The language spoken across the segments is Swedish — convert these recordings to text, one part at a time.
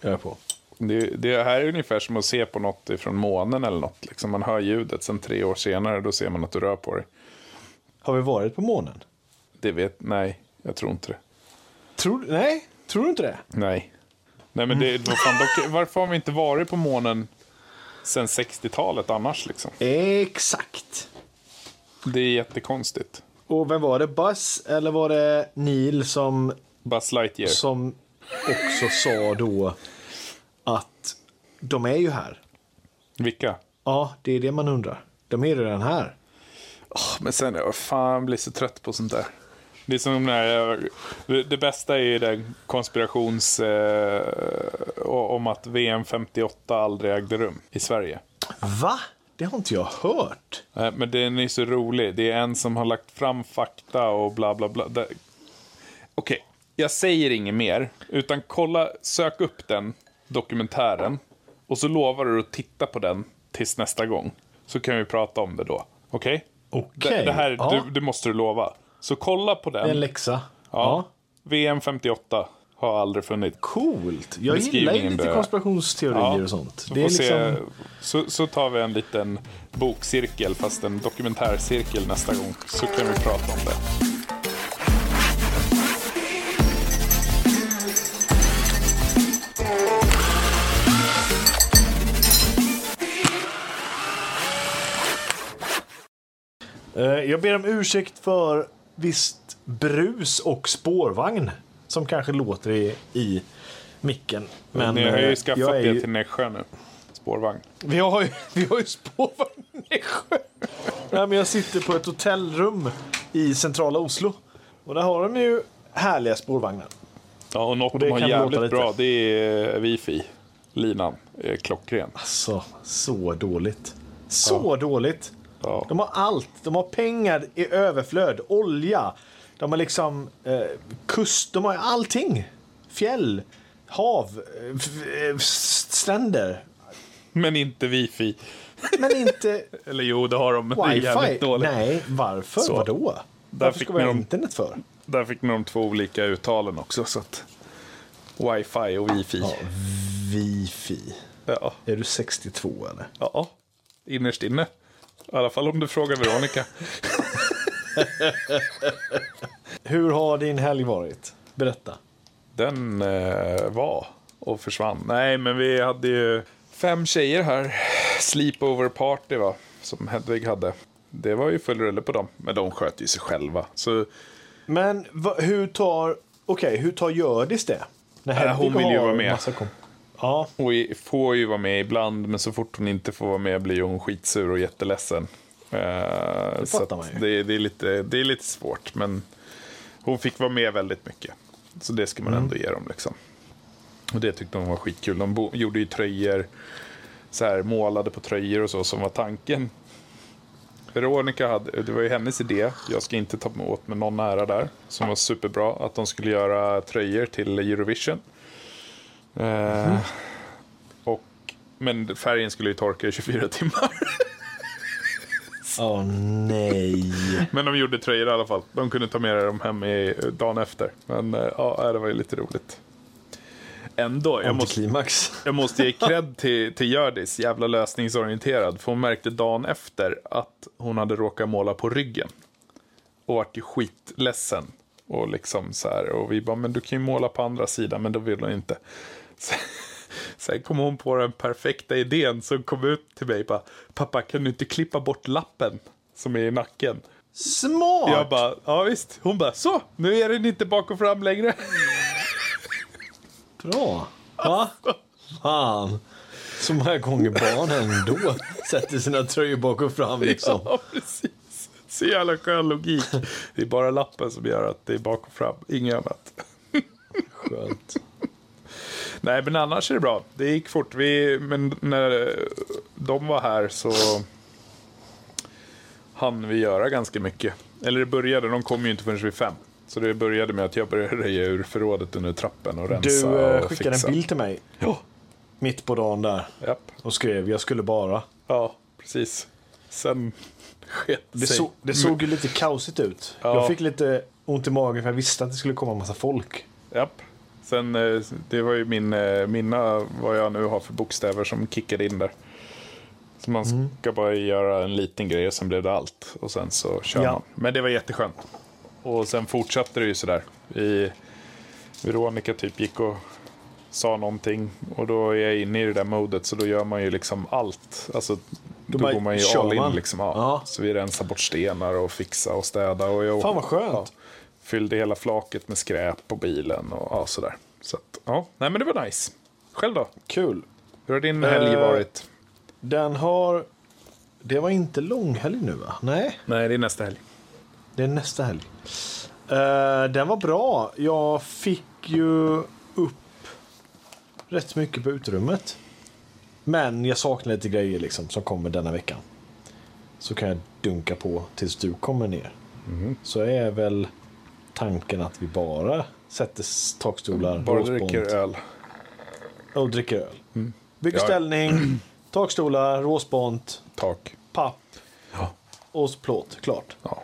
Jag är på. Det, det här är ungefär som att se på något från månen eller något. Liksom man hör ljudet, sen tre år senare då ser man att du rör på dig. Har vi varit på månen? Det vet, nej, jag tror inte det. Tror, nej, tror du inte det? Nej. Nej men det, vad fan, dock, varför har vi inte varit på månen sen 60-talet annars liksom? Exakt. Det är jättekonstigt. Och vem var det? Buzz eller var det Neil som, Buzz Lightyear. som också sa då att de är ju här? Vilka? Ja, det är det man undrar. De är redan här. Men sen, jag fan blir så trött på sånt där. Det är som när jag, det, bästa är ju den konspirations... Eh, om att VM 58 aldrig ägde rum i Sverige. Va? Det har inte jag hört. Eh, men den är så rolig. Det är en som har lagt fram fakta och bla bla bla. Okej, jag säger inget mer. Utan kolla, sök upp den dokumentären. Och så lovar du att titta på den tills nästa gång. Så kan vi prata om det då. Okej? Okej. Det, det här, ja. du, det måste du lova. Så kolla på den. En läxa. Ja. VM 58 har aldrig funnits. Coolt. Jag gillar ju lite konspirationsteorier och sånt. Så, Det är se, liksom... så, så tar vi en liten bokcirkel, fast en dokumentärcirkel nästa gång. Så kan vi prata om det. Jag ber om ursäkt för visst brus och spårvagn som kanske låter i, i micken. Men Ni har eh, ju skaffat jag är det ju- till Nässjö nu. Spårvagn. Vi har ju, vi har ju spårvagn i Nässjö. Nej, men jag sitter på ett hotellrum i centrala Oslo. Och där har de ju härliga spårvagnar. Ja, och något Och de har jävligt lite. bra, det är eh, wifi. Linan är klockren. Så, så dåligt. Så dåligt. Ja. De har allt. De har pengar i överflöd. Olja. De har liksom eh, kust. De har allting. Fjäll. Hav. eh, stränder. Men inte wifi. Men inte Eller jo, det har de, men det är wifi. jävligt dåligt. Nej, varför? Så. Vadå? Där Varför fick ska vi ha internet för? Där fick ni de två olika uttalen också. Så att wifi och wifi. Ja, wifi. Ja. Är du 62 eller? ja. Innerst inne. I alla fall om du frågar Veronica. Hur har din helg varit? Berätta. Den eh, var och försvann. Nej, men vi hade ju fem tjejer här. Sleepover party va, som Hedvig hade. Det var ju full rulle på dem, men de sköt ju sig själva. Så Men va, hur tar... Okej, hur tar Hjördis det? När Äh, hon vill ju vara med. Ja, hon får ju vara med ibland, men så fort hon inte får vara med blir hon skitsur och jätteledsen. Eh, så fattar att man ju. det, det, är lite, det är lite svårt, men hon fick vara med väldigt mycket. Så det ska man Mm. ändå ge dem. Liksom. Och det tyckte de var skitkul. De gjorde ju tröjor, så här, målade på tröjor och så som var tanken. Veronica hade, det var ju hennes idé, jag ska inte ta åt mig någon ära där, som var superbra, att de skulle göra tröjor till Eurovision. Eh, och, men färgen skulle ju torka i 24 timmar. Åh nej. Men de gjorde tröjor i alla fall. De kunde ta med dem hem i, dagen efter. Men eh, ja, det var ju lite roligt. Ändå, jag måste, jag måste ge cred till, till Hjördis, jävla lösningsorienterad. För hon märkte dagen efter att hon hade råkat måla på ryggen. Och vart ju skitledsen. Och liksom så här, och vi bara, men du kan ju måla på andra sidan, men då vill hon inte. Sen, sen kom hon på den perfekta idén som kom ut till mig. Bara, Pappa, kan du inte klippa bort lappen som är i nacken? Smart! Jag bara, ja visst. Hon bara, så, nu är den inte bak och fram längre. Bra. Va? Fan. Så många gånger barn ändå sätter sina tröjor bak och fram liksom. Ja, precis. Så jävla skön logik. Det är bara lappen som gör att det är bak och fram, inget annat. Skönt. Nej, men annars är det bra. Det gick fort. Vi, men när de var här så hann vi göra ganska mycket. Eller det började, de kom ju inte förrän vid fem. Så det började med att jag började röja ur förrådet under trappen och rensa Du eh, och skickade fixa. en bild till mig Ja, mitt på dagen där japp. och skrev jag skulle bara. Ja, precis. Sen sket Det, sig. så, det såg ju lite kaosigt ut. Ja. Jag fick lite ont i magen för jag visste att det skulle komma en massa folk. Japp. Sen, eh, det var ju min, eh, mina, vad jag nu har för bokstäver som kickade in där. Så man Mm. ska bara göra en liten grej och sen blev det allt. Och sen så kör Ja. man. Men det var jätteskönt. Och sen fortsatte det ju sådär. Vi, Veronica typ gick och sa någonting. Och då är jag inne i det där modet så då gör man ju liksom allt. Alltså, då, bara går man ju all in man. liksom. Ja. Ja. Så vi rensar bort stenar och fixar och städar. Och jag, Fan vad skönt. Fyllde hela flaket med skräp på bilen och ja, sådär. Så att, ja, nej men det var nice. Själv då? Kul. Hur har din helg Eh, varit? Den har... Det var inte långhelg nu va? Nej, Nej, det är nästa helg. det är nästa helg. Eh, den var bra. Jag fick ju upp rätt mycket på utrymmet. Men jag saknar lite grejer liksom som kommer denna veckan. Så kan jag dunka på tills du kommer ner. Så är väl tanken att vi bara sätter takstolar, Bara dricker öl. och dricker öl. Bygger Ja. ställning, takstolar, råspont, Tak. papp Ja. och plåt. Klart. ja.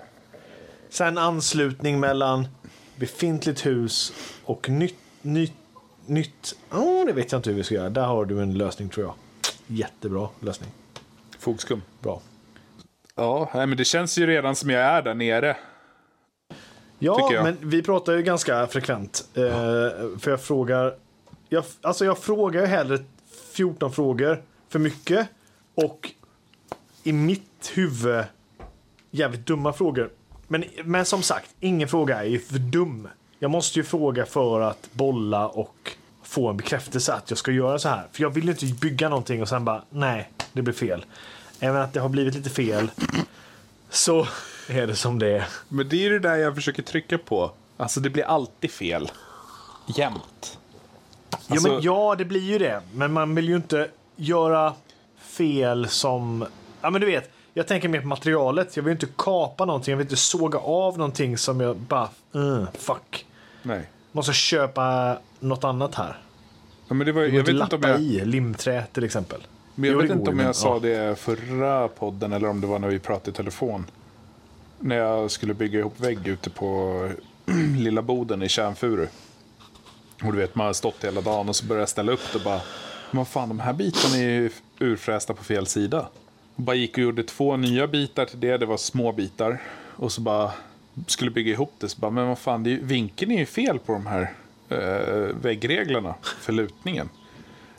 Sen anslutning mellan befintligt hus och nytt. nytt, nytt. Oh, det vet jag inte hur vi ska göra. Där har du en lösning tror jag. Jättebra lösning. Fogskum. Bra. Ja, men det känns ju redan som jag är där nere. Ja, men vi pratar ju ganska frekvent. Eh, för jag frågar. Jag, alltså jag frågar ju hellre 14 frågor för mycket. Och i mitt huvud jävligt dumma frågor. Men, men som sagt, ingen fråga är ju för dum. Jag måste ju fråga för att bolla och få en bekräftelse att jag ska göra så här. För jag vill ju inte bygga någonting och sen bara, nej, det blir fel. Även att det har blivit lite fel, så är det som det är. Men det är det där jag försöker trycka på. Alltså det blir alltid fel. Jämt. Ja, Alltså- men, ja, det blir ju det. Men man vill ju inte göra fel som... Ja, men du vet. Jag tänker mer på materialet. Jag vill inte kapa någonting. Jag vill inte såga av någonting som jag bara... Uh, fuck. Nej. Måste köpa något annat här. Ja, men det var, Jag jag vet inte inte om lappa jag, i limträ till exempel. men jag Jo, vet inte om jag men- sa ja. det förra podden eller om det var när vi pratade i telefon. När jag skulle bygga ihop vägg ute på lilla boden i Kärnfuru. Och du vet, man har stått hela dagen och så börjar jag ställa upp det och bara. Men fan, de här bitarna är ju urfrästa på fel sida. Och bara gick och gjorde två nya bitar till det. Det var små bitar. Och så bara skulle bygga ihop det. Så bara, men vad fan, är, ju- vinkeln är ju fel på de här eh, väggreglerna för lutningen.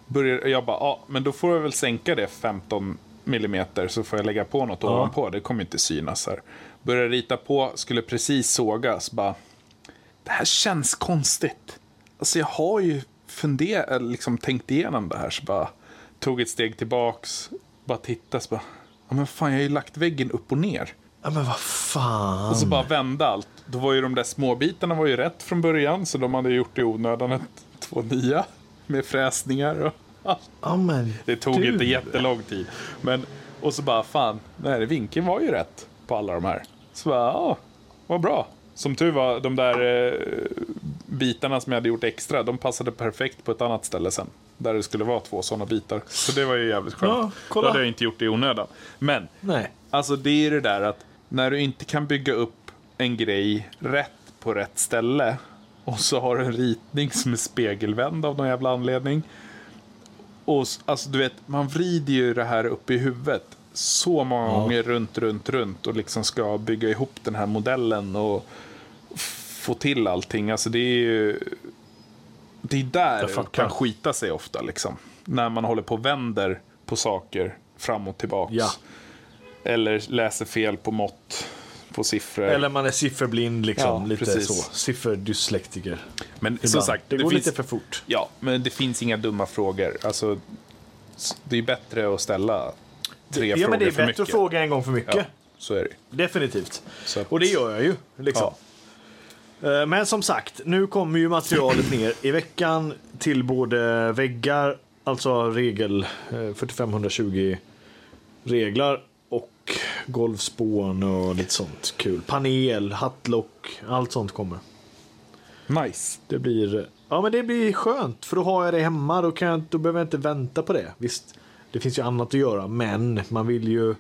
Börjar, jag bara, ja, men då får jag väl sänka det 15 millimeter så får jag lägga på något ovanpå. Det kommer inte synas här. Börjar rita på, skulle precis sågas, bara, det här känns konstigt. Alltså jag har ju funderat, liksom tänkt igenom det här, så bara tog ett steg tillbaks, bara tittade, så bara, ja men fan jag har ju lagt väggen upp och ner. Ja, men vad fan. Och så bara vända allt. Då var ju de där småbitarna var ju rätt från början, så de hade gjort i onödan ett, två nya med fräsningar och allt. Ja, men Det tog du. inte jättelång tid. Men, och så bara, fan, nej, vinkeln var ju rätt på alla de här. Så bara, ja, vad bra. Som tur var, de där eh, bitarna som jag hade gjort extra, de passade perfekt på ett annat ställe sen. Där det skulle vara två sådana bitar. Så det var ju jävligt skönt. Ja, kolla. Då hade jag inte gjort det i onödan. Men, Nej. alltså det är det där att när du inte kan bygga upp en grej rätt på rätt ställe och så har du en ritning som är spegelvänd av någon jävla anledning. Och alltså du vet, man vrider ju det här upp i huvudet så många gånger runt, runt, runt och liksom ska bygga ihop den här modellen och få till allting. Alltså det är ju... Det är där det kan skita sig ofta liksom. När man håller på och vänder på saker fram och tillbaks. Ja. Eller läser fel på mått på siffror. Eller man är sifferblind liksom. Ja, lite precis. så. Sifferdyslektiker. men som Ibland. sagt, det, det, går finns, lite för fort. Ja, men det finns inga dumma frågor. Alltså, det är bättre att ställa tre Ja, frågor men det är för bättre mycket. att fråga en gång för mycket. Ja, så är det. Definitivt. Så att- Och det gör jag ju. Liksom. Eh, Men som sagt, nu kommer ju materialet ner i veckan till både väggar, alltså regel eh, 4520 reglar och golvspån och lite sånt kul. Panel, hattlock, allt sånt kommer. Nice. Det blir, ja, men det blir skönt för då har jag det hemma. Då, kan jag, då behöver jag inte vänta på det. Visst, det finns ju annat att göra, men man vill ju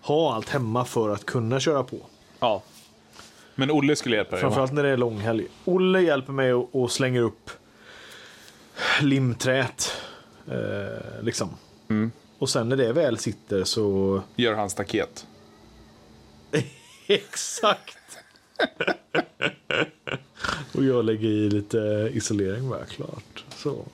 ha allt hemma för att kunna köra på. Ja. Men Olle skulle hjälpa dig? Framförallt när det är långhelg. Olle hjälper mig och slänger upp limträt. Eh, liksom. Mm. Och sen när det väl sitter så... Gör han staket. Exakt! och jag lägger i lite isolering bara, klart. Så.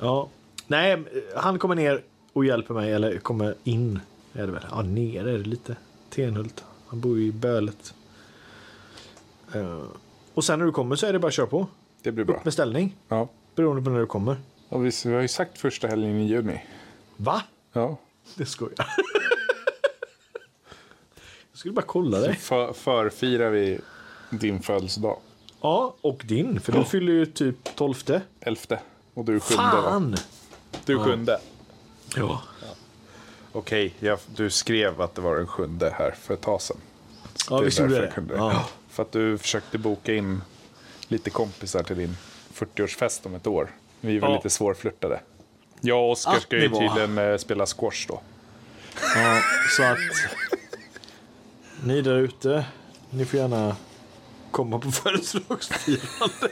Ja. Nej, han kommer ner och hjälper mig, eller kommer in. Är det väl? Ja, ner är det lite. Tenhult. Han bor ju i Bölet. Eh, och sen när du kommer så är det bara att köra på. Det blir bra. Upp med ställning. Ja. Beroende på när du kommer. Och vi, vi har ju sagt första helgen i juni. Va? Ja. Det skojar. jag skulle bara kolla dig. För, förfirar vi din födelsedag. Ja, och din. För du fyller ju typ tolfte. Elfte. Och du är sjunde va? Du sjunde. Ja. Okej, jag- du skrev att det var den sjunde här för ett tag sedan. Så Ja, det är visst gjorde därför det. jag kunde- Ja. För att du försökte boka in lite kompisar till din 40-årsfest om ett år. Vi var Ja. lite svårflörtade. Jag och Oskar Att ska ju var. tydligen eh, spela squash då. ja. Så att ni där ute, ni får gärna komma på födelsedagsfirande.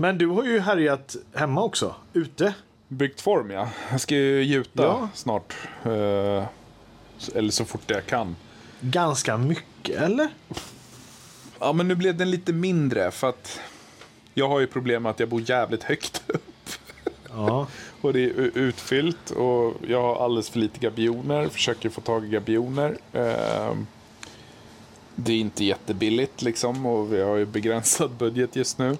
Men du har ju härjat hemma också, ute. Byggt form ja. Jag ska ju gjuta Ja. snart. Eh, eller så fort jag kan. Ganska mycket, eller? Ja, men nu blev den lite mindre för att jag har ju problem med att jag bor jävligt högt upp. Ja. Och det är utfyllt och jag har alldeles för lite gabioner. Försöker få tag i gabioner. Ehm, Det är inte jättebilligt liksom och vi har ju begränsad budget just nu.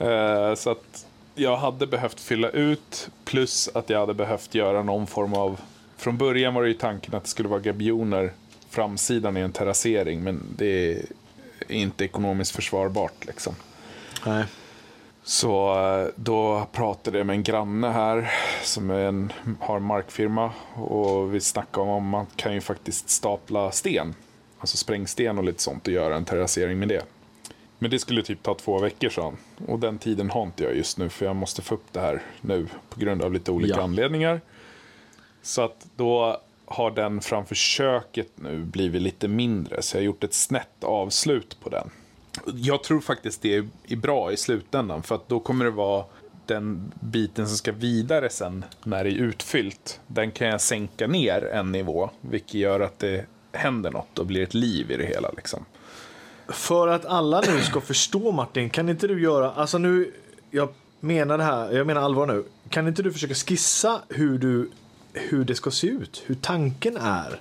Eh, Så att jag hade behövt fylla ut plus att jag hade behövt göra någon form av... Från början var det ju tanken att det skulle vara gabioner framsidan i en terrassering men det är inte ekonomiskt försvarbart liksom. Nej. Så eh, då pratade jag med en granne här som är en, har en markfirma och vi snackade om att man kan ju faktiskt stapla sten. Alltså sprängsten och lite sånt och göra en terrassering med det. Men det skulle typ ta två veckor sa han. Och den tiden har inte jag just nu för jag måste få upp det här nu på grund av lite olika Ja. anledningar. Så att då har den framför köket nu blivit lite mindre så jag har gjort ett snett avslut på den. Jag tror faktiskt det är bra i slutändan för att då kommer det vara den biten som ska vidare sen när det är utfyllt. Den kan jag sänka ner en nivå vilket gör att det händer något och blir ett liv i det hela. Liksom. För att alla nu ska förstå Martin, kan inte du göra, alltså nu, jag menar det här, jag menar allvar nu. Kan inte du försöka skissa hur du, hur det ska se ut, hur tanken är?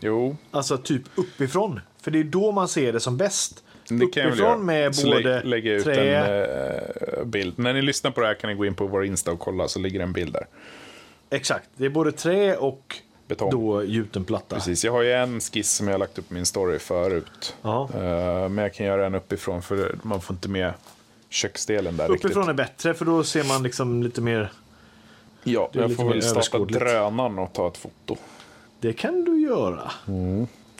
Jo, Alltså typ uppifrån. För det är då man ser det som bäst. det uppifrån med Så både lä- lägger jag ut trä... en eh, bild. När ni lyssnar på det här kan ni gå in på vår Insta och kolla så ligger en bild där. Exakt, det är både trä och Betong. då gjuten platta. Precis, jag har ju en skiss som jag har lagt upp min story förut. Ja. Eh, men jag kan göra en uppifrån för man får inte med köksdelen där Uppifrån riktigt. är bättre för då ser man liksom lite mer. Ja, jag får väl starta drönaren och ta ett foto. Det kan du göra.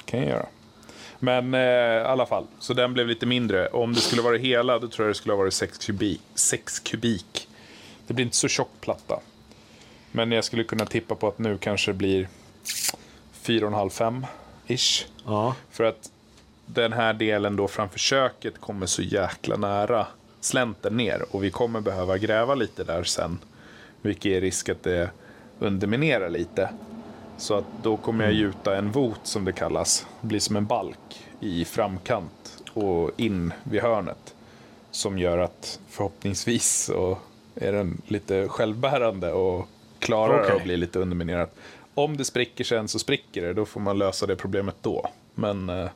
kan jag göra. Men eh, i alla fall, så den blev lite mindre. Om det skulle vara hela, då tror jag det skulle ha varit 6 kubik. 6 kubik. Det blir inte så tjock platta. Men jag skulle kunna tippa på att nu kanske det blir 4,5-5 ish. Ja. För att den här delen då framför köket kommer så jäkla nära slänten ner. Och vi kommer behöva gräva lite där sen. Vilket är risk att det underminerar lite. Så att då kommer jag gjuta en vot som det kallas. Det blir som en balk i framkant och in vid hörnet. Som gör att förhoppningsvis så är den lite självbärande och klarar Okej. att bli lite underminerad. Om det spricker sen så spricker det, då får man lösa det problemet då. Men eh,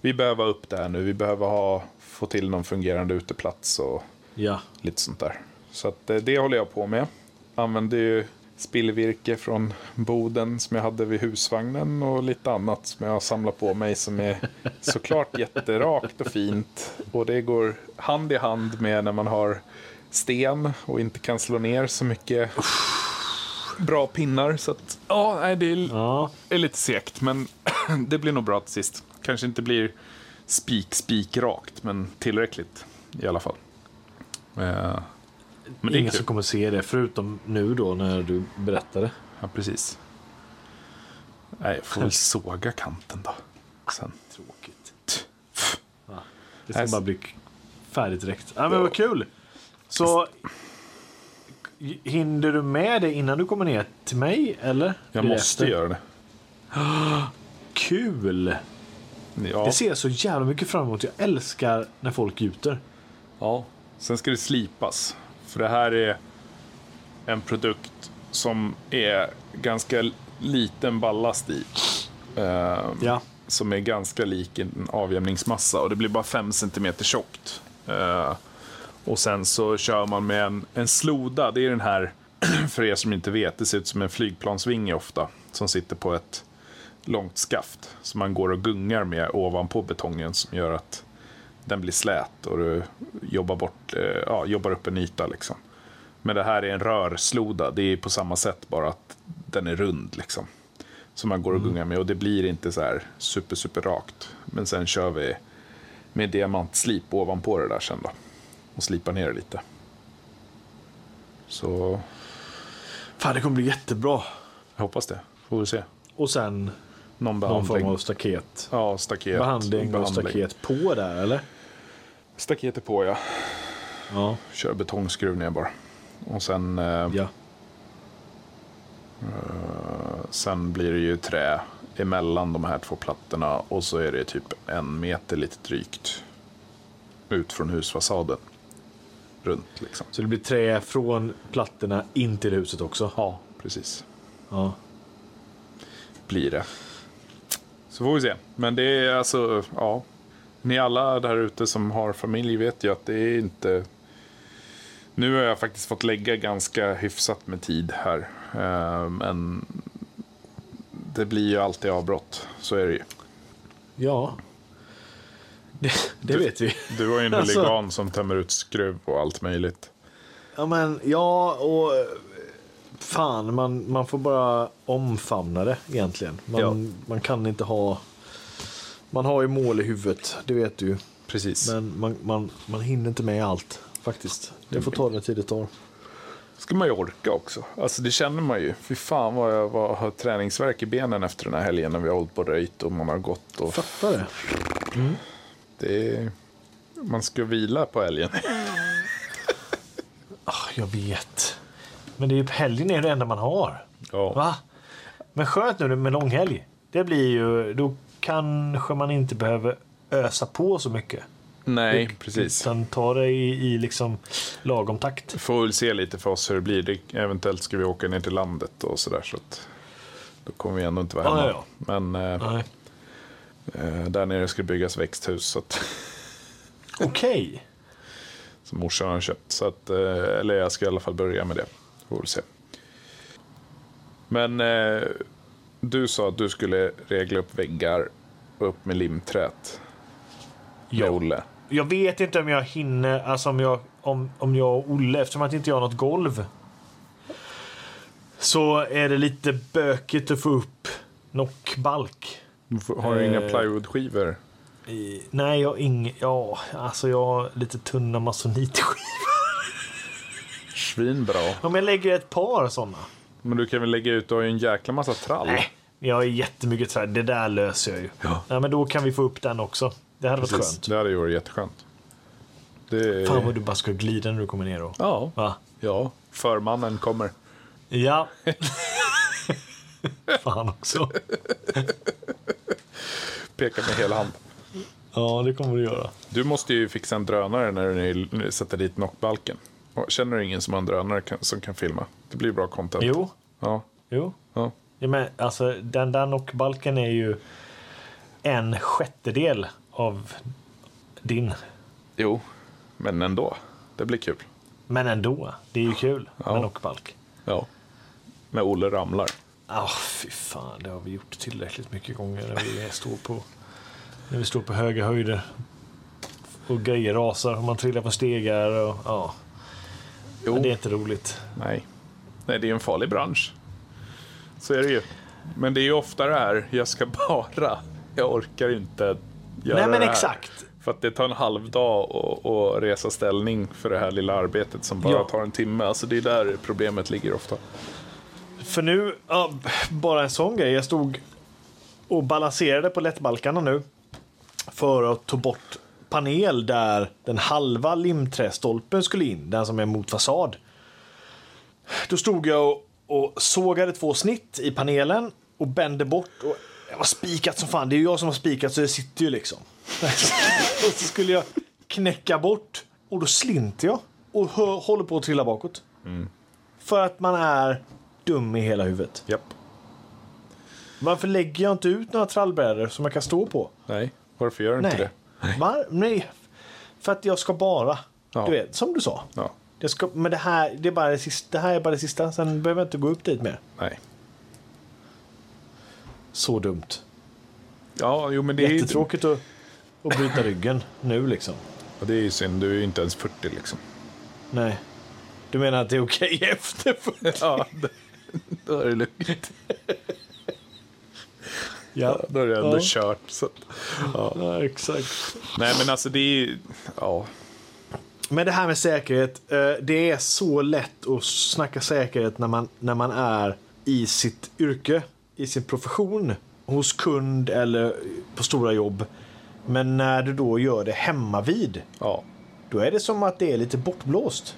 vi behöver upp det här nu. Vi behöver ha, få till någon fungerande uteplats och Ja. lite sånt där. Så att, eh, det håller jag på med. Använder ju spillvirke från boden som jag hade vid husvagnen och lite annat som jag har samlat på mig som är såklart jätterakt och fint. Och det går hand i hand med när man har sten och inte kan slå ner så mycket bra pinnar. Så att, ja, nej, det är Ja. är lite segt, men det blir nog bra till sist. Kanske inte blir spik, spik rakt, men tillräckligt i alla fall. Eh, men Ingen som kommer se det förutom nu då när du berättade. Ja, precis. Nej, jag får väl såga kanten då. Sen. Tråkigt. Ja. Det ska Nej, bara bli färdigt direkt. Ja, men vad kul! Så hinner du med det innan du kommer ner till mig, eller? Jag måste efter? göra det. Kul! Ja. Det ser jag så jävla mycket fram emot. Jag älskar när folk gjuter. Ja. Sen ska det slipas. För det här är en produkt som är ganska liten ballast i. Eh, Ja. Som är ganska lik en avjämningsmassa och det blir bara 5 cm tjockt. Eh, och sen så kör man med en, en sloda. Det är den här, för er som inte vet, det ser ut som en flygplansvinge ofta. Som sitter på ett långt skaft. Som man går och gungar med ovanpå betongen som gör att den blir slät och du jobbar, bort, eh, ja, jobbar upp en yta. Liksom. Men det här är en rörsloda. Det är på samma sätt bara att den är rund. Liksom. Som man går och gungar med och det blir inte så här super, super rakt. Men sen kör vi med diamantslip ovanpå det där sen då. Och slipar ner det lite. Så Fan, det kommer bli jättebra. jag hoppas det. Får vi se. Och sen Någon någon form behandling. av staket. Ja, staket. Behandling och staket på där, eller? Staket är på ja. Ja. Kör betongskruv ner bara. Och sen, eh, ja. sen blir det ju trä emellan de här två plattorna. Och så är det typ en meter lite drygt. Ut från husfasaden. Runt liksom. Så det blir trä från plattorna in till huset också? Ja, precis. Ja. Blir det. Så får vi se. Men det är alltså, ja. Ni alla där ute som har familj vet ju att det är inte... Nu har jag faktiskt fått lägga ganska hyfsat med tid här. Eh, Men det blir ju alltid avbrott. Så är det ju. Ja. Det, det Du- vet vi. Du har ju en Alltså- huligan som tömmer ut skruv och allt möjligt. Ja, men ja, och fan, man, man får bara omfamna det egentligen. Man, Ja. man kan inte ha... Man har ju mål i huvudet, det vet du. Precis. Men man, man, man hinner inte med allt faktiskt. Det får ta den tid det tar. ska man ju orka också. Alltså det känner man ju. Fy fan vad jag vad, har träningsverk i benen efter den här helgen när vi har hållit på och röjt och man har gått och Fattar det. Det är, Man ska vila på helgen. Ah, jag vet. Men det är ju helgen är det enda man har. Ja. Va? Men skönt nu med långhelg. Det blir ju, då kanske man inte behöver ösa på så mycket. Nej, precis. Utan ta det i, i liksom lagom takt. Får väl se lite för oss hur det blir. Det, eventuellt ska vi åka ner till landet och sådär. Så att då kommer vi ändå inte vara Ja, hemma. ja, Men eh, Nej. Eh, där nere ska det byggas växthus. Så att, Okej. som morsan har köpt. Så att, eh, eller jag ska i alla fall börja med det. Får se. Men eh, du sa att du skulle regla upp väggar och upp med limträt. Med Ja. Olle. Jag vet inte om jag hinner, alltså om jag, om, om jag och Olle, eftersom att inte jag har något golv. Så är det lite bökigt att få upp nockbalk. Har du inga Eh. plywoodskivor? I- Nej, jag har ing, ja, alltså jag har lite tunna masonitskivor. Svinbra. Om jag lägger ett par sådana. Men du kan väl lägga ut, du har ju en jäkla massa trall. Nej, jag har jättemycket träd. Det där löser jag ju. Ja. Ja, men då kan vi få upp den också. Det hade varit skönt. Det hade ju varit jätteskönt. Det... Fan vad du bara ska glida när du kommer ner då. Ja. Va? ja, förmannen kommer. Ja. Fan också. Pekar med hela hand. Ja, det kommer du göra. Du måste ju fixa en drönare när du sätter dit knockbalken. Känner du ingen som har en drönare som kan filma? Det blir bra content. Jo, Ja, jo. ja. Ja, men alltså, den där knockbalken är ju en sjättedel av din. Jo, men ändå. Det blir kul. Men ändå, det är ju kul Ja. med knockbalk. Ja. När Olle ramlar. Ah, fy fan, det har vi gjort tillräckligt mycket gånger när vi står på, när vi står på höga höjder. Och grejer rasar och man trillar på stegar. Och, ja. Jo. Men det är inte roligt. Nej. Nej, det är en farlig bransch. Så är det ju. Men det är ju ofta det här, jag ska bara, jag orkar inte göra Nej men det här. exakt. För att det tar en halv dag att resa ställning för det här lilla arbetet som bara Ja. tar en timme. Alltså det är där problemet ligger ofta. För nu, ja, bara en sån grej. Jag stod och balanserade på lättbalkarna nu. För att ta bort panel där den halva limträstolpen skulle in, den som är mot fasad. Då stod jag och, och sågade två snitt i panelen och bände bort. Och det var spikat som fan. Det är ju jag som har spikat så det sitter ju liksom. och så skulle jag knäcka bort och då slinter jag och hö- håller på att trilla bakåt. För att man är dum i hela huvudet. Japp. Varför lägger jag inte ut några trallbrädor som jag kan stå på? Nej, varför gör du inte det? Var? Nej. För att jag ska bara. Ja. Du vet, som du sa. Ja, Jag ska, men det här, det, är bara det, sista, det här är bara det sista. Sen behöver jag inte gå upp dit mer. nej. Så dumt. Ja, jo men det är. Jättetråkigt att, att bryta ryggen nu liksom. Och det är ju synd, du är ju inte ens 40 liksom. Nej. Du menar att det är okej efter 40? Ja, då är det lugnt. Ja, Då är det ändå Ja. kört. Så. Ja. ja, exakt. Nej men alltså det är ju... Ja. Men det här med säkerhet. eh, Det är så lätt att snacka säkerhet när man, när man är i sitt yrke, i sin profession, hos kund eller på stora jobb. Men när du då gör det hemma vid, ja. då är det som att det är lite bortblåst.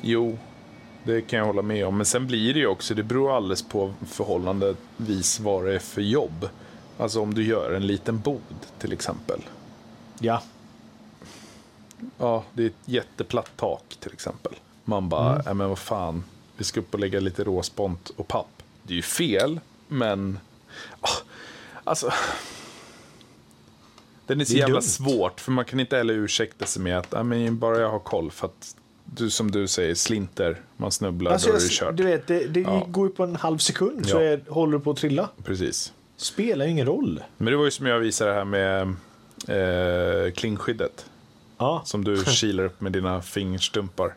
Jo, det kan jag hålla med om. Men sen blir det ju också, det beror alldeles på förhållandevis vad det är för jobb. Alltså om du gör en liten bod till exempel. Ja, Ja, det är ett jätteplatt tak till exempel. Man bara, Mm. nej men vad fan, vi ska upp och lägga lite råspont och papp. Det är ju fel, men... ah, Alltså... Den är så Det är jävla dumt. svårt, för man kan inte heller ursäkta sig med att nej, men bara jag har koll. För att du som du säger, slinter, man snubblar, alltså, då är det kört. du vet, det, det Ja. går ju på en halv sekund så Ja. är, håller du på att trilla. Precis. Spelar ju ingen roll. Men det var ju som jag visade här med eh, klingskyddet. Ja, Som du kilar upp med dina fingerstumpar.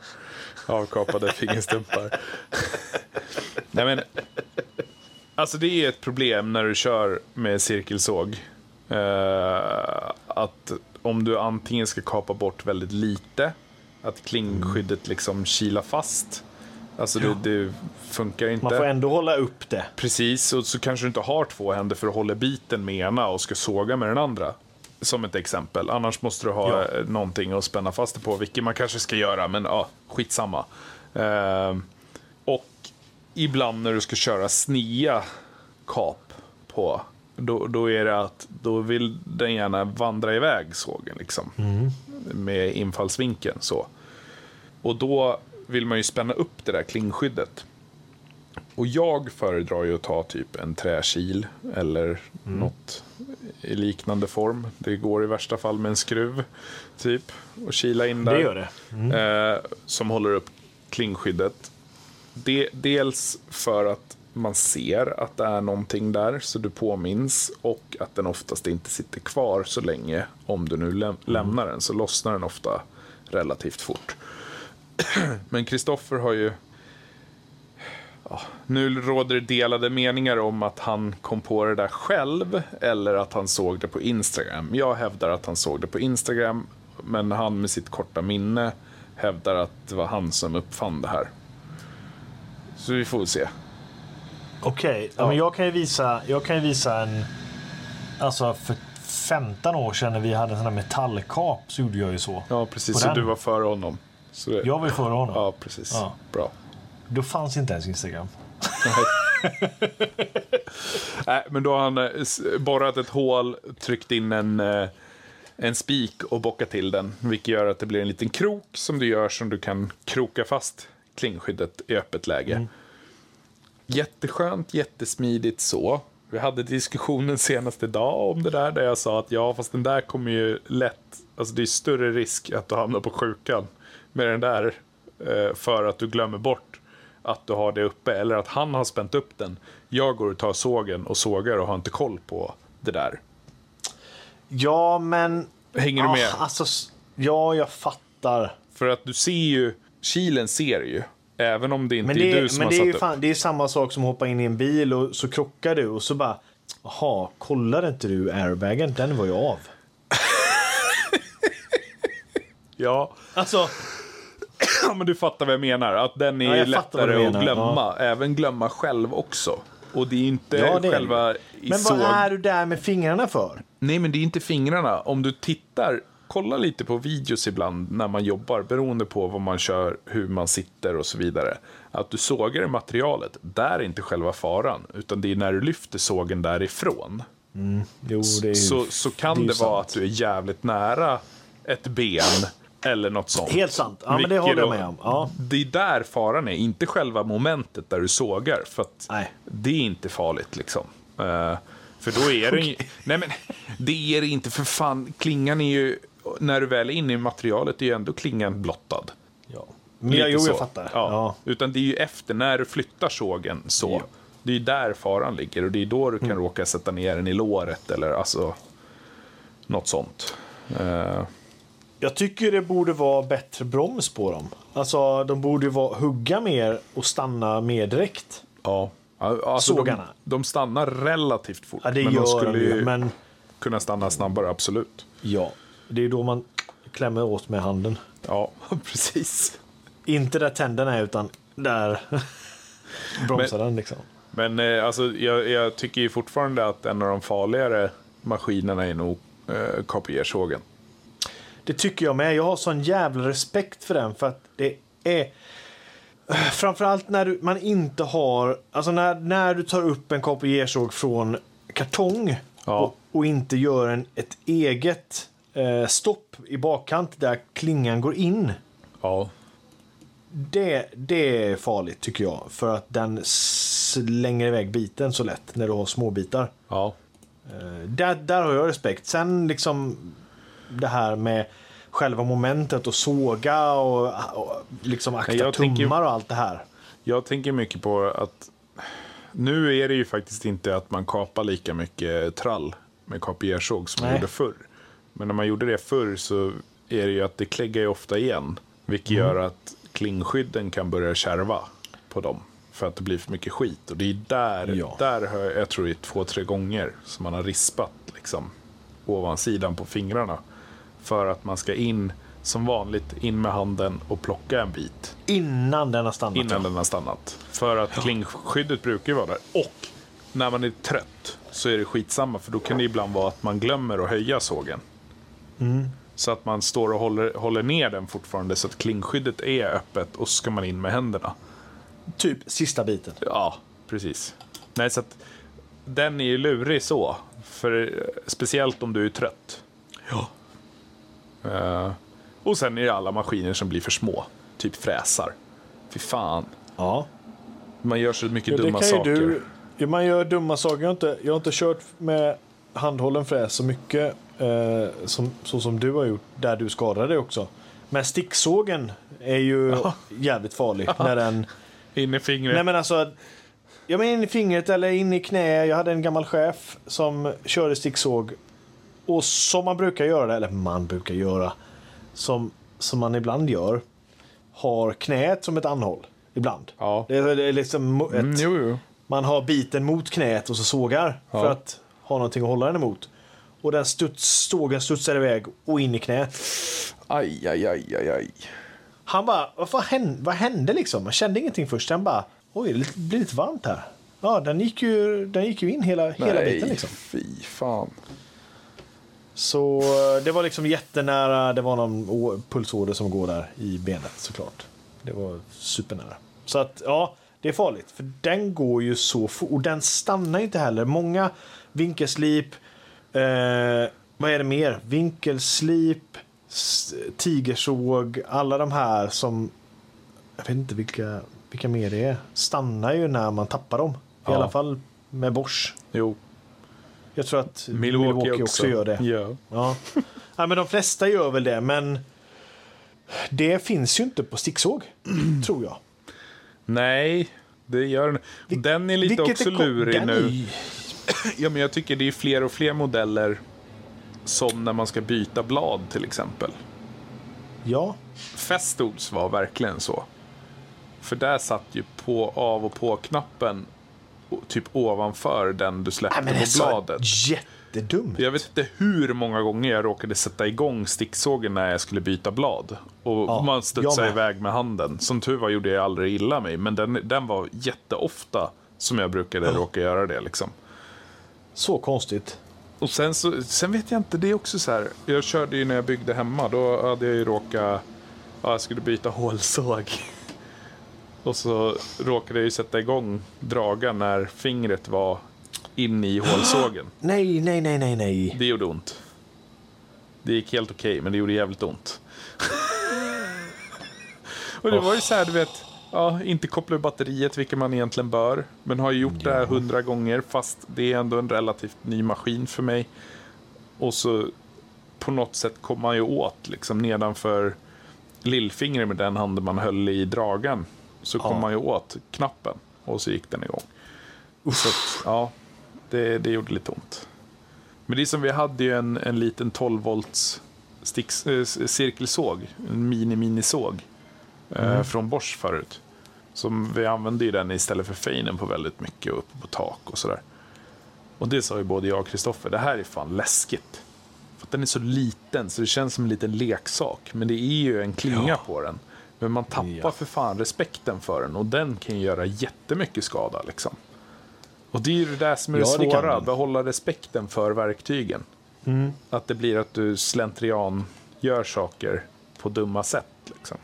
Avkapade fingerstumpar. Nej men. Alltså det är ett problem när du kör med cirkelsåg. Eh, att om du antingen ska kapa bort väldigt lite. Att klingskyddet liksom kilar fast. Alltså det, det funkar inte. man får ändå hålla upp det. Precis, och så kanske du inte har två händer för att hålla biten med ena och ska såga med den andra. Som ett exempel. Annars måste du ha Ja. ja. någonting att spänna fast det på, vilket man kanske ska göra, men ja, skitsamma. Ehm, och ibland när du ska köra snia kap på, då, då är det att då vill den gärna vandra iväg sågen liksom. Med infallsvinkeln så. Och då vill man ju spänna upp det där klingskyddet. Och jag föredrar ju att ta typ en träkil eller något i liknande form. Det går i värsta fall med en skruv typ och kila in där. Det gör det. Eh, som håller upp klingskyddet. De, dels för att man ser att det är någonting där så du påminns och att den oftast inte sitter kvar så länge. Om du nu läm- lämnar den så lossnar den ofta relativt fort. Men Kristoffer har ju Ja, nu råder det delade meningar om att han kom på det där själv eller att han såg det på Instagram. Jag hävdar att han såg det på Instagram, men han med sitt korta minne hävdar att det var han som uppfann det här. Så vi får se. Okej, ja. Ja. men jag kan ju visa, jag kan ju visa en... Alltså för 15 år sedan när vi hade en sån här metallkap så gjorde jag ju så. Ja, precis. På Så den. du var före honom. Så det... Jag var ju före honom. Ja, precis. Ja. Bra. Då fanns inte ens Instagram. Nej, men då har han eh, borrat ett hål, tryckt in en, eh, en spik och bockat till den. Vilket gör att det blir en liten krok som du gör som du kan kroka fast klingskyddet i öppet läge. Jätteskönt, jättesmidigt så. Vi hade diskussionen senast idag om det där, där jag sa att ja, fast den där kommer ju lätt, alltså det är större risk att du hamnar på sjukan med den där eh, för att du glömmer bort att du har det uppe eller att han har spänt upp den. Jag går och tar sågen och sågar och har inte koll på det där. Ja, men... Hänger du Ah, med? Alltså, s- ja, jag fattar. För att du ser ju, kilen ser ju, även om det inte Men är det, du som men har det är satt ju upp. fan, det är samma sak som att hoppa in i en bil och så krockar du och så bara... Jaha, kollade inte du airbagen? Den var ju av. Ja. Alltså, ja, men du fattar vad jag menar. Att den Ja, är vad lättare att glömma. Även glömma själv också. Och det är inte Ja, det är själva i men såg... vad är du där med fingrarna för? Nej, men det är inte fingrarna. Om du tittar kolla lite på videos ibland när man jobbar, beroende på vad man kör, hur man sitter och så vidare. Att du sågar i materialet, där är inte själva faran, utan det är när du lyfter sågen därifrån. Jo, det är ju, Så, så kan det det, vara sant. att du är jävligt nära ett ben eller något sånt. Helt sant. Ja, men det håller jag med om. Ja. Det är där faran är, inte själva momentet där du sågar. För det är inte farligt liksom. Eh, för då är det ju... Nej men, det är det inte för fan. Klingan är ju, när du väl är inne i materialet, är ju ändå klingan blottad. Ja. Men jag, jo, jag fattar. Ja. Ja. Utan det är ju efter, när du flyttar sågen så. Ja. Mm. Det är ju där faran ligger och det är då du kan råka sätta ner den i låret eller alltså något sånt. Eh, Jag tycker det borde vara bättre broms på dem. Alltså, de borde ju vara, hugga mer och stanna mer direkt. ja. Alltså, de, Sågarna. de stannar relativt fort. Ja, det men gör de skulle de Men kunna stanna snabbare, absolut. ja, det är då man klämmer åt med handen. Ja, precis. Inte där tänderna är, utan där bromsar den liksom. Men eh, alltså, jag, jag tycker ju fortfarande att en av de farligare maskinerna är nog eh, kopiersågen. Det tycker jag med. Jag har sån jävla respekt för den för att det är Framförallt när du, man inte har, alltså när, när du tar upp en kopiersåg från kartong Ja. och, och inte gör en, ett eget eh, stopp i bakkant där klingan går in. Ja. Det, det är farligt tycker jag. För att den slänger iväg biten så lätt när du har små bitar. Ja. Eh, Där, där har jag respekt. Sen liksom det här med själva momentet och såga och, och liksom akta tänker- tummar och allt det här. Jag tänker mycket på att nu är det ju faktiskt inte att man kapar lika mycket trall med kopiersåg som man Nej. gjorde förr. Men när man gjorde det förr så är det ju att det kläggar ju ofta igen. Vilket Mm. gör att klingskydden kan börja kärva på dem. För att det blir för mycket skit. Och det är där, Ja. där har jag, jag tror det är två, tre gånger som man har rispat liksom ovansidan på fingrarna. För att man ska in som vanligt, in med handen och plocka en bit Innan den har stannat. innan ja. den har stannat. För att klingskyddet brukar ju vara där. Och när man är trött så är det skitsamma för då kan det ibland vara att man glömmer att höja sågen. Mm. Så att man står och håller, håller ner den fortfarande så att klingskyddet är öppet och så ska man in med händerna. Typ sista biten. Ja, precis. Nej, så att den är ju lurig så. För, speciellt om du är trött. Ja. Eh, och sen är det alla maskiner som blir för små. Typ fräsar. Fy fan. ja. Man gör så mycket Ja, dumma saker. Du, man gör dumma saker. Jag har inte, jag har inte kört med handhållen fräs så mycket som, så som du har gjort, där du skadade dig också. Men sticksågen är ju jävligt farlig. när den, In i fingret. nej men alltså, ja, men in i fingret eller in i knä. Jag hade en gammal chef som körde sticksåg. Och som man brukar göra, eller man brukar göra, som, som man ibland gör, har knät som ett anhåll. Ibland. Ja. Det är, det är liksom ett, Mm, jo, jo. man har biten mot knät och så sågar Ja. för att ha någonting att hålla den emot. Och den studs, sågen studsar iväg och in i knät. Aj, aj, aj, aj, aj. Han bara, vad, hände, vad hände liksom? Man kände ingenting först. Han bara, oj, det blir lite varmt här. Ja, den gick ju, den gick ju in hela, hela biten liksom. fy fan. Så det var liksom jättenära. Det var någon pulsåder som går där i benet såklart. Det var supernära. Så att ja, det är farligt. För den går ju så fort. Och den stannar inte heller. Många vinkelslip. Eh, vad är det mer? Vinkelslip. Tigersåg. Alla de här som. Jag vet inte vilka, vilka mer det är. Stannar ju när man tappar dem. I Ja. alla fall med Bosch. Jo, Jag tror att Milwaukee, Milwaukee, också. gör det. Ja. Ja. ja, men de flesta gör väl det, men det finns ju inte på sticksåg, tror jag. Nej, det gör den. Den är lite Vilket också lurig nu. är Ja, men jag tycker det är fler och fler modeller som när man ska byta blad till exempel. Ja, Festols var verkligen så. För där satt ju på av och på-knappen typ ovanför den du släppte Nej, på bladet. jättedumt. Jag vet inte hur många gånger jag råkade sätta igång sticksågen när jag skulle byta blad. Och Ja, man studsade iväg med handen. Som tur var gjorde jag aldrig illa mig, men den, den var jätteofta som jag brukade råka göra det. Liksom. Så konstigt. Och sen, så, sen vet jag inte, det är också så här. Jag körde ju när jag byggde hemma, då hade jag ju råkat, ja, jag skulle byta hålsåg. Och så råkade jag ju sätta igång draga när fingret var in i hålsågen. Nej, nej, nej, nej, nej. Det gjorde ont. Det gick helt okej, men det gjorde jävligt ont. och det var ju så här, du vet, ja, inte koppla ur batteriet, vilket man egentligen bör. Men har ju gjort det här hundra gånger, fast det är ändå en relativt ny maskin för mig. Och så på något sätt kom man ju åt, liksom nedanför lillfingret med den handen man höll i dragen. Så kom Ja. man ju åt knappen och så gick den igång. Så att, ja, det, det gjorde lite ont. Men det är som vi hade ju en, en liten 12 volts sticks, äh, cirkelsåg, en mini-minisåg eh, från Bosch förut. Som vi använde ju den istället för feinen på väldigt mycket och uppe på tak och sådär. Och det sa ju både jag och Kristoffer, det här är fan läskigt. För att den är så liten så det känns som en liten leksak. Men det är ju en klinga Ja. på den. Men man tappar Ja. för fan respekten för den och den kan ju göra jättemycket skada liksom. Och det är ju det där som är Ja, det svåra, den. behålla respekten för verktygen. Mm. Att det blir att du slentrian gör saker på dumma sätt. Liksom.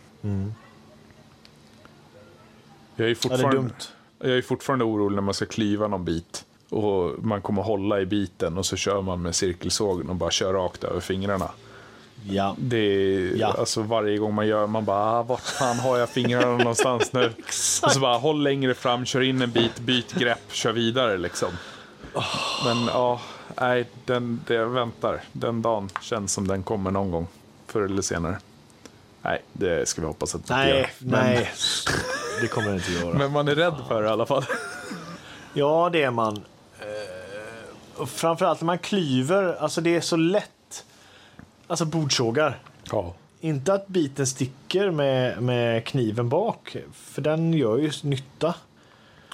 Jag, är är fortfarande, dumt. jag är fortfarande orolig när man ska klyva någon bit. Och man kommer hålla i biten och så kör man med cirkelsågen och bara kör rakt över fingrarna. Ja. Det är, Ja. alltså varje gång man gör, man bara, ah, vart fan har jag fingrarna någonstans nu? Och så bara, håll längre fram, kör in en bit, byt grepp, kör vidare liksom. Men ja, nej, den, det jag väntar. Den dagen känns som den kommer någon gång, förr eller senare. Nej, det ska vi hoppas att det inte gör. Nej, Men, nej. Det kommer det inte göra. men man är rädd för det i alla fall. Ja, det är man. Eh, och framförallt när man klyver. Alltså det är så lätt. Alltså bordsågar. Ja. Inte att biten sticker med, med kniven bak. För den gör ju nytta.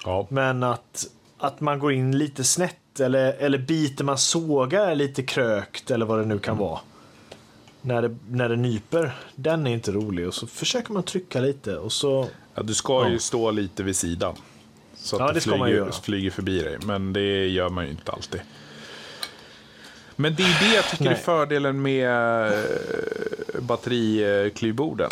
ja. Men att, att man går in lite snett. Eller, eller biten man sågar är lite krökt. Eller vad det nu kan Mm. vara. När det, när det nyper. Den är inte rolig. Och så försöker man trycka lite. Och så... Ja, du ska ju Ja. stå lite vid sidan. Så att Ja, det, det flyger, flyger förbi dig. Men det gör man ju inte alltid. Men det är det jag tycker är Nej. fördelen med eh, batteriklyvborden.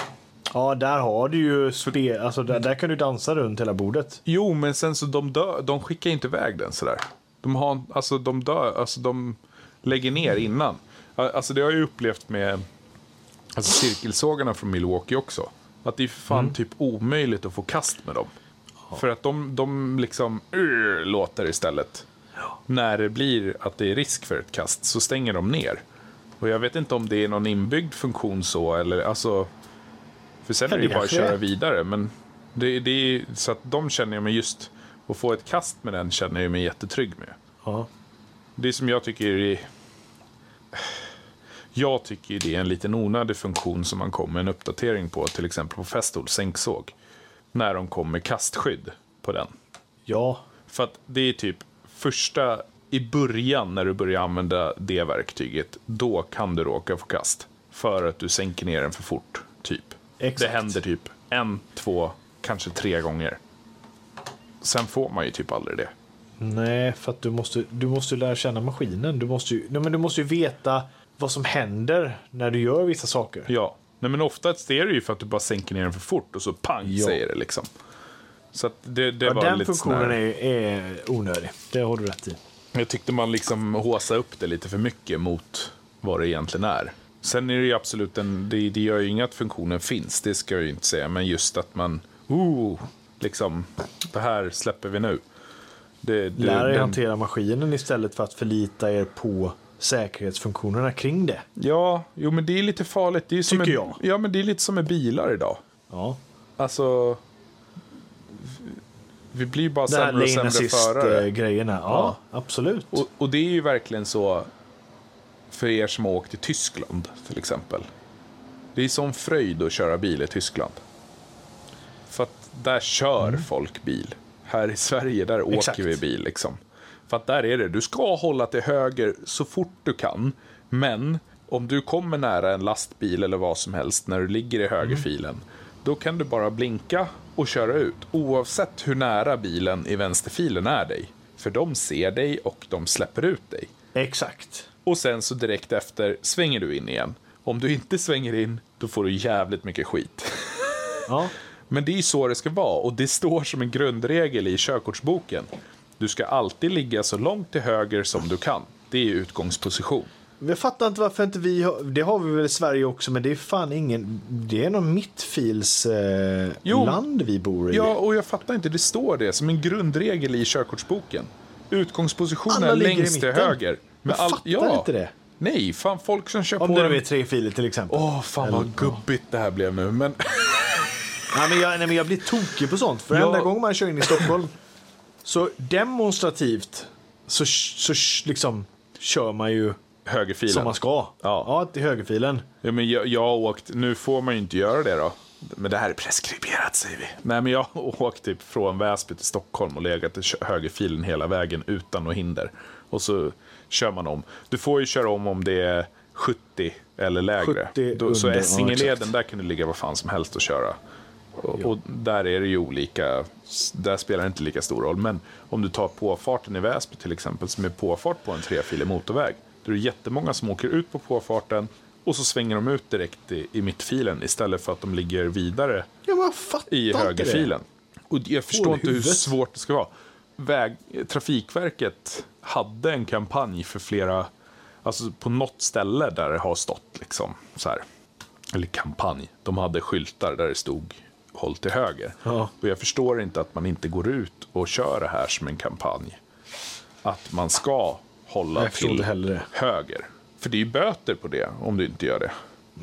Ja, där har du ju spe, alltså där, där kan du dansa runt hela bordet. Jo, men sen så de dör, de skickar inte iväg den sådär. De har, alltså de dör, alltså de lägger ner innan. Alltså det har jag upplevt med alltså, cirkelsågarna från Milwaukee också. Att det är fan typ omöjligt att få kast med dem. För att de, de liksom uh, låter istället. När det blir att det är risk för ett kast så stänger de ner. Och jag vet inte om det är någon inbyggd funktion så eller alltså. För sen Ja, är det ju bara att köra är. vidare. Men det, det är så att de känner jag mig just. Att få ett kast med den känner jag mig jättetrygg med. Ja. Det som jag tycker är... Jag tycker det är en liten onödig funktion som man kommer en uppdatering på, till exempel på Festool sänksåg. När de kommer med kastskydd på den. ja. För att det är typ första, i början när du börjar använda det verktyget, då kan du råka få kast. För att du sänker ner den för fort, typ. Exakt. Det händer typ en, två, kanske tre gånger. Sen får man ju typ aldrig det. Nej, för att du måste, du måste lära känna maskinen. Du måste, ju, nej, men du måste ju veta vad som händer när du gör vissa saker. Ja, Nej, men oftast är det ju för att du bara sänker ner den för fort och så pang Ja. säger det liksom. Så att det, det Ja, var den lite funktionen är, är onödig. Det har du rätt i. Jag tyckte man liksom håsade upp det lite för mycket mot vad det egentligen är. Sen är det ju absolut en, det, det gör ju inget att funktionen finns, det ska jag ju inte säga. Men just att man, oh, liksom, det här släpper vi nu. Det, det, Lär er den- hantera maskinen istället för att förlita er på säkerhetsfunktionerna kring det. Ja, jo men det är lite farligt. Det är som Tycker med, jag. Ja, men det är lite som med bilar idag. Ja. Alltså, vi blir bara sämre och sämre förare. assist-grejerna. Ja, absolut. Och, och det är ju verkligen så för er som har åkt till Tyskland till exempel. Det är sån fröjd att köra bil i Tyskland. För att där kör folk bil. Här i Sverige, där Mm. Exakt. åker vi bil liksom. För att där är det, du ska hålla till höger så fort du kan. Men om du kommer nära en lastbil eller vad som helst när du ligger i högerfilen. Då kan du bara blinka och köra ut. Oavsett hur nära bilen i vänsterfilen är dig. För de ser dig och de släpper ut dig. Exakt. Och sen så direkt efter svänger du in igen. Om du inte svänger in, då får du jävligt mycket skit. Ja. Men det är ju så det ska vara och det står som en grundregel i körkortsboken. Du ska alltid ligga så långt till höger som du kan. Det är utgångsposition. Jag fattar inte varför inte vi har, det har vi väl i Sverige också, men det är fan ingen, det är någon mittfils eh, vi bor i. Ja, och jag fattar inte, det står det som en grundregel i körkortsboken. Utgångsposition Alla är längst till höger. Jag fattar inte det. Nej, fan folk som kör Om på det en... nu är tre filer till exempel. Åh, fan vad gubbigt det här blev nu. Men Nej, men jag, nej, men jag blir tokig på sånt. För Ja. gång man kör in i Stockholm så demonstrativt så, så liksom kör man ju högerfilen. som man ska. Ja. ja till högerfilen. Ja, men jag, jag har åkt, nu får man ju inte göra det då. Men det här är preskriberat säger vi. Nej men jag har åkt typ från Väsby till Stockholm och legat i högerfilen hela vägen utan något hinder. Och så kör man om. Du får ju köra om om det är 70 eller lägre. 70 Då, så under, ja, Essingeleden, exakt. där kan du ligga vad fan som helst och köra. Och, och där är det ju olika, där spelar det inte lika stor roll. Men om du tar påfarten i Väsby till exempel, som är påfart på en trefilig motorväg. Då är det jättemånga som åker ut på påfarten och så svänger de ut direkt i, i mittfilen istället för att de ligger vidare Ja, i högerfilen. Och jag förstår inte hur svårt det ska vara. Väg, Trafikverket hade en kampanj för flera, alltså på något ställe där det har stått liksom så här, eller kampanj, de hade skyltar där det stod håll till höger. Ja. Och jag förstår inte att man inte går ut och kör det här som en kampanj. Att man ska hålla Jag till det. höger. För det är ju böter på det om du inte gör det.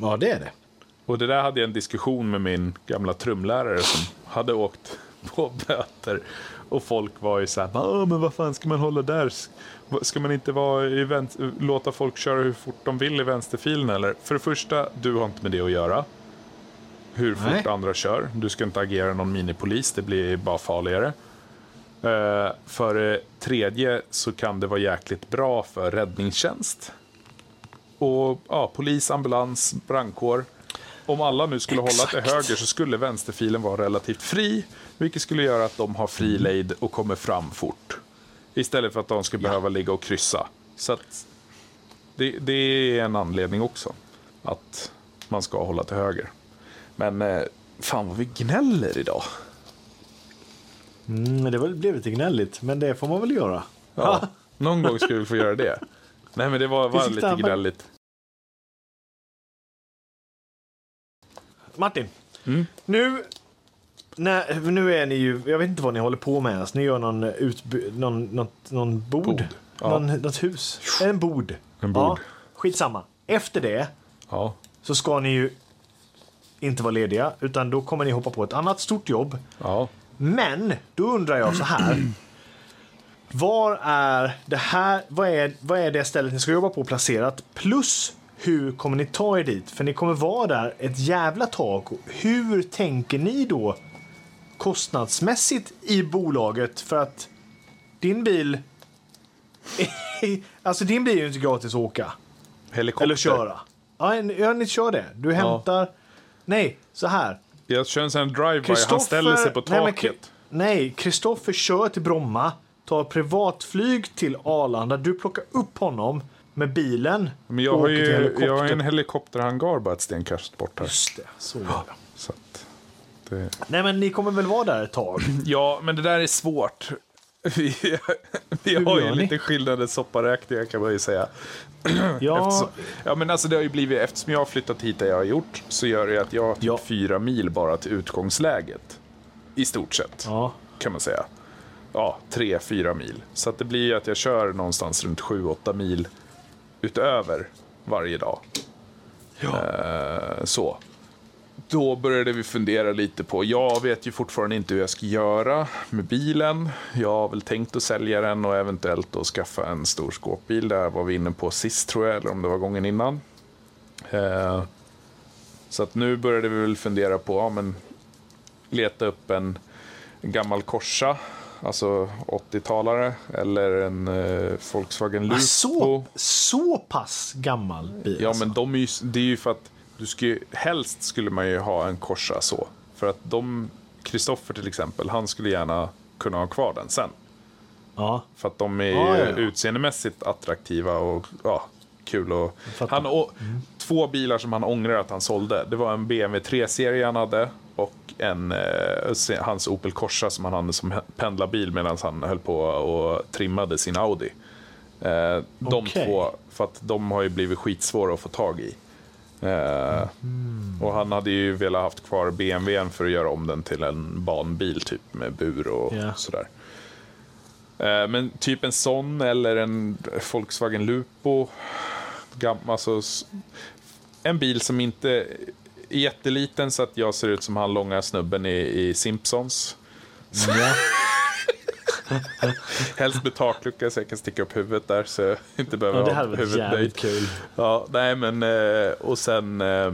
Ja, det är det. Och det där hade jag en diskussion med min gamla trumlärare som hade åkt på böter. Och folk var ju så här, "Ah, men vad fan ska man hålla där? Ska man inte vara i vänster, låta folk köra hur fort de vill i vänsterfilen eller? För det första, du har inte med det att göra. Hur fort Nej. andra kör. Du ska inte agera någon minipolis, det blir bara farligare. Eh, för det tredje så kan det vara jäkligt bra för räddningstjänst. Och ja, polis, ambulans, brandkår. Om alla nu skulle hålla Exakt. till höger så skulle vänsterfilen vara relativt fri. Vilket skulle göra att de har fri lejd och kommer fram fort. Istället för att de ska behöva ligga och kryssa. Så att det, det är en anledning också. Att man ska hålla till höger. Men eh, fan vad vi gnäller idag. Mm, det blev lite gnälligt, men det får man väl göra. Ja, någon gång ska vi få göra det. Nej men det var, var lite gnälligt. Martin, Mm. nu, när, nu är ni ju, jag vet inte vad ni håller på med ens. Ni gör någon, utby, någon, något, någon bord, Bod, ja. någon, något hus, en bord. En bord. Ja, skitsamma. Efter det Ja. så ska ni ju inte vara lediga, utan då kommer ni hoppa på ett annat stort jobb. Ja. Men då undrar jag så här. Var är det här, vad är, vad är det stället ni ska jobba på placerat? Plus hur kommer ni ta er dit? För ni kommer vara där ett jävla tag. Hur tänker ni då kostnadsmässigt i bolaget? För att din bil... alltså din bil är ju inte gratis att åka. Helikopter. Eller köra. Ja, en- ja, ni kör det. Du hämtar... Nej, så här. Jag kör en sån drive-by. Han ställer sig på taket. Nej, Kristoffer kör till Bromma, tar privatflyg till Arlanda. Du plockar upp honom med bilen. Men jag har ju jag har en helikopterhangar bara ett stenkast bort här. Just det, så var det. Så att det... Nej, men ni kommer väl vara där ett tag? Ja, men det där är svårt. Vi, vi har ju lite skillnader sopparäkningar kan man ju säga. Ja, Eftersom, ja, men alltså det har ju blivit, eftersom jag har flyttat hit där jag har gjort så gör det att jag har typ Ja. fyra mil bara till utgångsläget. I stort sett, ja. kan man säga. Ja, tre, fyra mil. Så att det blir ju att jag kör någonstans runt sju, åtta mil utöver varje dag. Eh, så. Då började vi fundera lite på, jag vet ju fortfarande inte hur jag ska göra med bilen. Jag har väl tänkt att sälja den och eventuellt då skaffa en stor skåpbil. Där var vi inne på sist tror jag, eller om det var gången innan. Eh, så att nu började vi väl fundera på, ja men leta upp en, en gammal Corsa, alltså 80-talare, eller en eh, Volkswagen Ah, Lupo. Så, så pass gammal bil. Ja, alltså. men de är ju, det är ju för att du ju, helst skulle man ju ha en Corsa så. För att de, Kristoffer till exempel, han skulle gärna kunna ha kvar den sen. Ja. För att de är Ja, ja, ja. utseendemässigt attraktiva och ja, kul. Och han, och, Två bilar som han ångrar att han sålde. Det var en BMW 3-serie han hade och en, eh, hans Opel Corsa som han hade som pendlarbil medan han höll på och trimmade sin Audi. Eh, de två, för att de har ju blivit skitsvåra att få tag i. Eh, Och han hade ju velat haft kvar BMWn för att göra om den till en banbil typ med bur och Ja. sådär. Eh, Men typ en sån eller en Volkswagen Lupo. Gam, alltså, en bil som inte är jätteliten så att jag ser ut som han långa snubben i, i Simpsons. ja. Helst med taklucka så jag kan sticka upp huvudet där så jag inte behöver ja, det ha hade varit huvudet jävligt kul. Ja, nej men eh, och sen eh,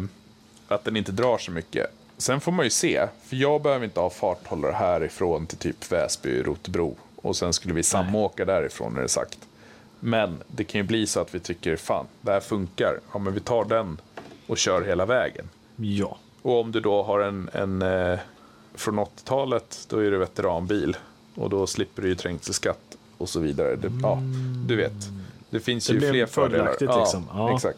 att den inte drar så mycket. Sen får man ju se, för jag behöver inte ha farthållare härifrån till typ Väsby, Rotebro. Och sen skulle vi samåka därifrån är det sagt. Men det kan ju bli så att vi tycker, fan, det här funkar. Ja, men vi tar den och kör hela vägen. Ja. Och om du då har en, en eh, från 80-talet, då är det veteranbil. Och då slipper du ju trängselskatt och så vidare. Det, ja, du vet. Det finns Det ju fler fördelar. fördelaktigt, liksom. Ja. Exakt.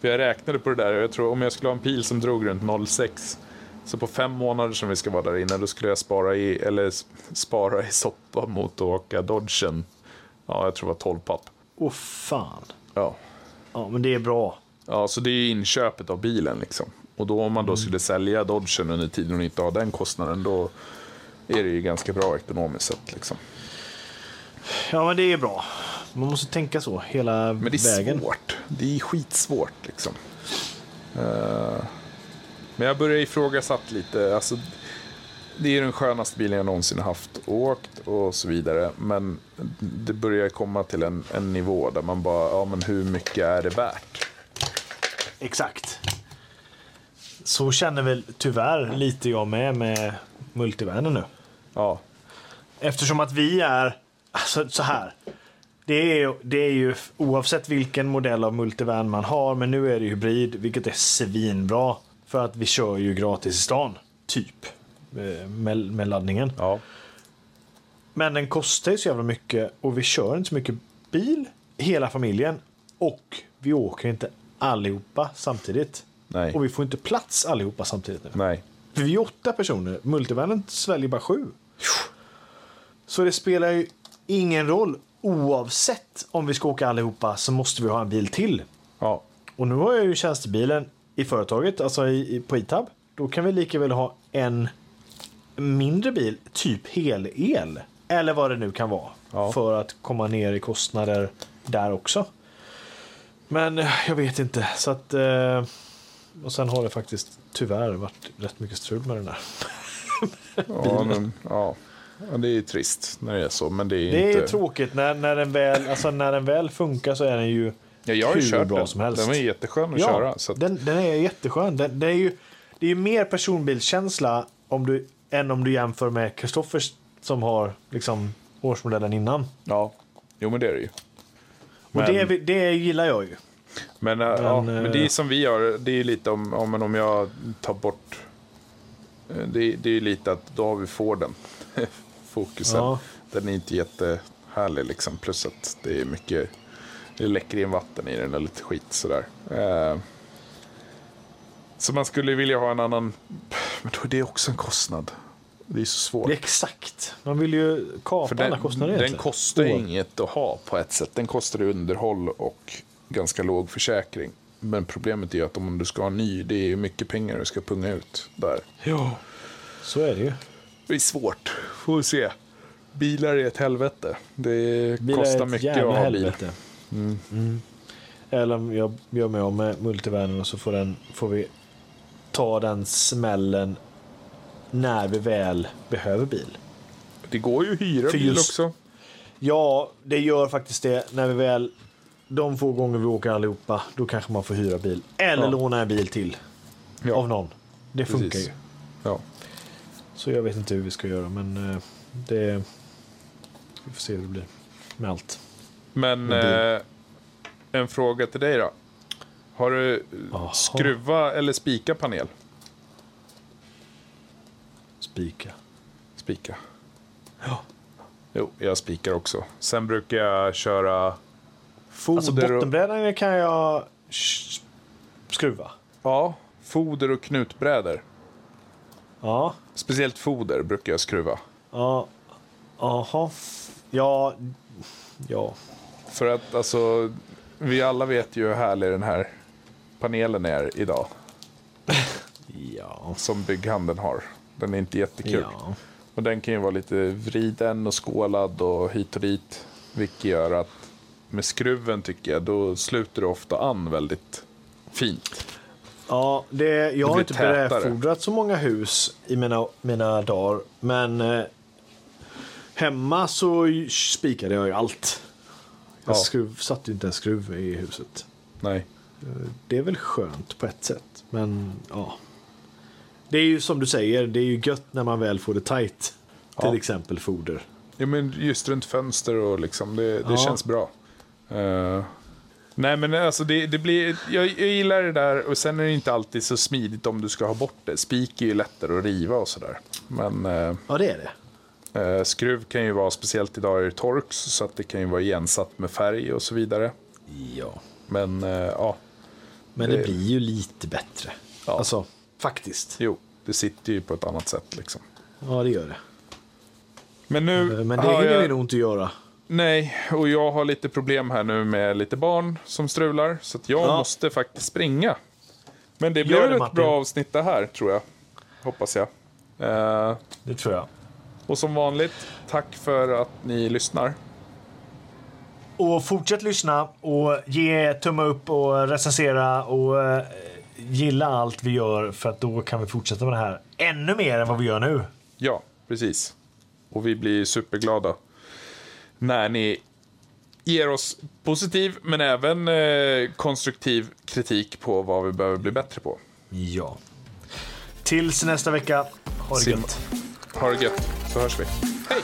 För jag räknade på det där och jag tror om jag skulle ha en bil som drog runt 06 så på fem månader som vi ska vara där inne då skulle jag spara i, eller spara i soppa mot att åka Dodgen. Ja, jag tror det var 12 papp. Åh fan. Ja. Ja, men det är bra. Ja, så det är inköpet av bilen liksom. Och då om man då skulle sälja Dodgen under tiden och inte ha den kostnaden, då är det ju ganska bra ekonomiskt sett liksom. Ja, men det är bra. Man måste tänka så hela Men det är vägen. svårt. Det är skitsvårt liksom. Eh, men jag börjar ifrågasatt lite. Alltså, det är den skönaste bilen jag någonsin haft och åkt och så vidare. Men det börjar komma till en, en nivå där man bara, ja men hur mycket är det värt? Exakt. Så känner väl tyvärr lite jag med med multivanen nu. Ja, Eftersom att vi är, alltså så här. Det är, det är ju oavsett vilken modell av multivan man har, men nu är det hybrid, vilket är svinbra. För att vi kör ju gratis i stan, typ. eh, Med, med laddningen. ja, Men den kostar ju så jävla mycket och vi kör inte så mycket bil, hela familjen. Och vi åker inte allihopa samtidigt. nej, Och vi får inte plats allihopa samtidigt nu. nej. För vi är åtta personer, multivanen sväljer bara sju. Så det spelar ju ingen roll. Oavsett om vi ska åka allihopa så måste vi ha en bil till. Ja, Och nu har jag ju tjänstebilen i företaget, alltså i, i, på Itab. Då kan vi lika väl ha en mindre bil, typ hel-el. Eller vad det nu kan vara. Ja. För att komma ner i kostnader där också. Men eh, jag vet inte. Så att, eh, och sen har det faktiskt tyvärr varit rätt mycket strul med den där. Ja, men, ja. ja, det är trist när det är så, men det är Det inte... är tråkigt när, när, den väl, alltså när den väl funkar så är den ju Ja, jag har ju hur kört bra den. som helst. Den ju jätteskön att Ja, köra. Så att, den, den är jätteskön. Den, det är ju det är ju mer personbilskänsla om du, än om du jämför med Kristoffers som har liksom årsmodellen innan. ja, jo men det är det ju. Och Men- det, det gillar jag ju. Men, men, ja, Men, men det är som vi gör, det är lite om, om, om jag tar bort... eh, Det, är- det är lite att då har vi Forden. Fokusen. Ja. Den är inte jättehärlig liksom. Plus att det är mycket, det läcker in vatten i den och lite skit sådär. Eh, så man skulle vilja ha en annan, men då är det också en kostnad. Det är så svårt. Det är exakt. Man vill ju kapa För alla den, kostnader den kostar ju inget att ha på ett sätt. Den kostar underhåll och ganska låg försäkring. Men problemet är ju att om du ska ha en ny, det är ju mycket pengar du ska punga ut där. Ja, så är det ju. Det är svårt. Får vi se. Bilar är ett helvete. Det Bilar kostar mycket att ha bil. helvete. Mm. Eller om jag gör mig av med multivanen och så får, den, får vi ta den smällen när vi väl behöver bil. Det går ju att hyra För bil just- också. Ja, det gör faktiskt det. När vi väl... De få gånger vi åker allihopa, då kanske man får hyra bil. Eller Ja. låna en bil till. Ja. Av någon. Det funkar Precis. ju. Ja. Så jag vet inte hur vi ska göra, men eh, det... Vi får se hur det blir med allt. Men Med eh, en fråga till dig då. Har du Jaha. skruva eller spika panel? Spika. Spika. Ja. Jo, jag spikar också. Sen brukar jag köra foder Alltså bottenbrädan kan jag skruva. Ja, foder och knutbrädor. Ja. Speciellt foder brukar jag skruva. Ja. Jaha. Ja. Ja. För att alltså, vi alla vet ju hur härlig den här panelen är idag. Ja. Som bygghandeln har. Den är inte jättekul. Ja. Och den kan ju vara lite vriden och skålad och hit och dit. Vilket gör att med skruven tycker jag, då sluter det ofta an väldigt fint. Ja, det, jag har blir inte brädfodrat så många hus i mina, mina dagar. Men eh, hemma så spikade jag ju allt. Jag Ja. skruv, satte ju inte en skruv i huset. Nej. Det är väl skönt på ett sätt. Men ja. Det är ju som du säger, det är ju gött när man väl får det tight. Till Ja. exempel foder. Ja, men just runt fönster och liksom, det, det Ja. känns bra. Eh, nej, men alltså det, det blir, jag, jag gillar det där och sen är det inte alltid så smidigt om du ska ha bort det. Spik är ju lättare att riva och sådär. Men eh, Ja, det är det. eh, skruv kan ju vara, speciellt idag är det torx, så att det kan ju vara igensatt med färg och så vidare. Ja. Men eh, ja, Men det Det- blir ju lite bättre. Ja. Alltså, faktiskt. jo, det sitter ju på ett annat sätt liksom. Ja, det gör det. Men nu Men det hinner jag... vi nog inte göra. Nej, och jag har lite problem här nu med lite barn som strular. Så jag Ja. måste faktiskt springa. Men det blir ett Martin. bra avsnitt det här, tror jag. Hoppas jag. Eh, Det tror jag. och som vanligt, tack för att ni lyssnar. Och fortsätt lyssna och ge tumme upp och recensera och eh, gilla allt vi gör för att då kan vi fortsätta med det här ännu mer än vad vi gör nu. Ja, precis. Och vi blir superglada när ni ger oss positiv men även eh, konstruktiv kritik på vad vi behöver bli bättre på. Ja. Tills nästa vecka. Ha det Sim- gött. Ha det gött, så hörs vi. Hej! Hej.